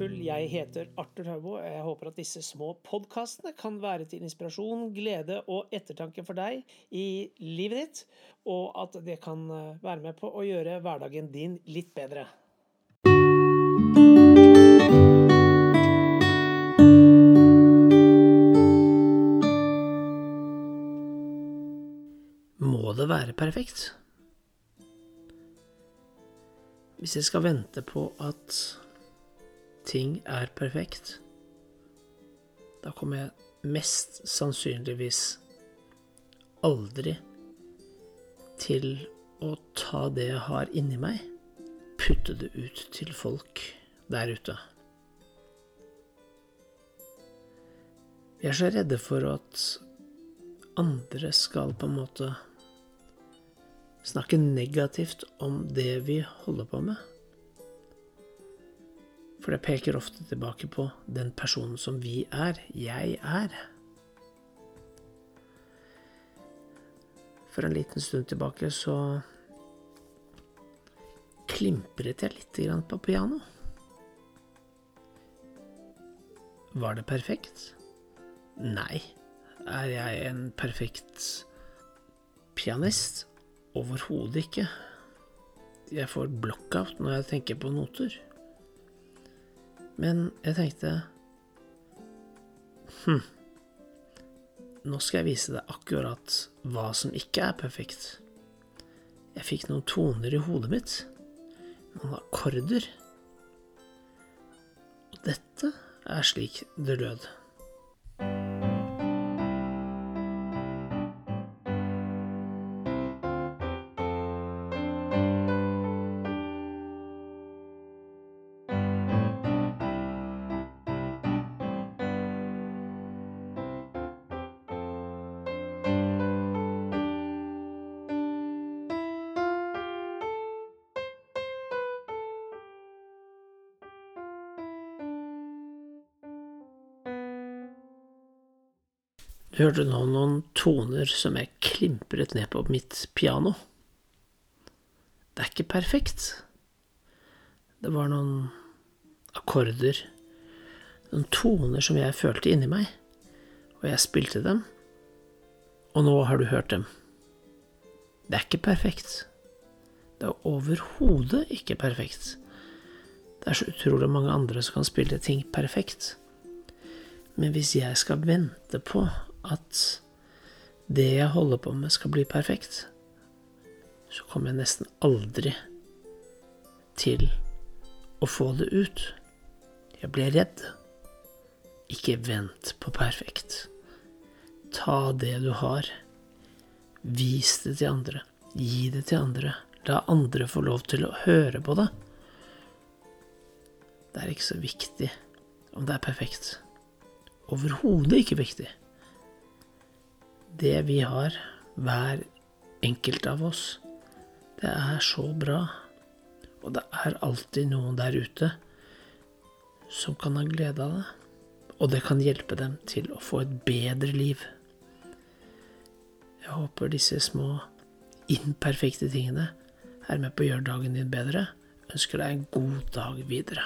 Jeg heter Arthur Haubo, og jeg håper at disse små podkastene kan være til inspirasjon, glede og ettertanke for deg i livet ditt, og at det kan eh, være med på å gjøre hverdagen din litt bedre. Må det være perfekt? Hvis jeg skal vente på at ting er perfekt, da kommer jeg mest sannsynligvis aldri til å ta det jeg har inni meg, putte det ut til folk der ute. Vi er så redde for at andre skal på en måte snakke negativt om det vi holder på med. For det peker ofte tilbake på den personen som vi er, jeg er. For en liten stund tilbake så klimpret jeg litt på piano. Var det perfekt? Nei. Er jeg en perfekt pianist? Overhodet ikke. Jeg får blockout når jeg tenker på noter. Men jeg tenkte Hm. Nå skal jeg vise deg akkurat hva som ikke er perfekt. Jeg fikk noen toner i hodet mitt. Noen akkorder. Og dette er slik det lød. Hørte nå noen toner som jeg klimpret ned på mitt piano. Det er ikke perfekt. Det var noen akkorder, noen toner som jeg følte inni meg, og jeg spilte dem, og nå har du hørt dem. Det er ikke perfekt. Det er overhodet ikke perfekt. Det er så utrolig mange andre som kan spille ting perfekt. Men hvis jeg skal vente på at det jeg holder på med, skal bli perfekt, så kommer jeg nesten aldri til å få det ut. Jeg blir redd. Ikke vent på perfekt. Ta det du har. Vis det til andre. Gi det til andre. La andre få lov til å høre på det. Det er ikke så viktig om det er perfekt. Overhodet ikke viktig det vi har, hver enkelt av oss, det er så bra. Og det er alltid noen der ute som kan ha glede av det. Og det kan hjelpe dem til å få et bedre liv. Jeg håper disse små imperfekte tingene er med på å gjøre dagen din bedre. ønsker deg en god dag videre.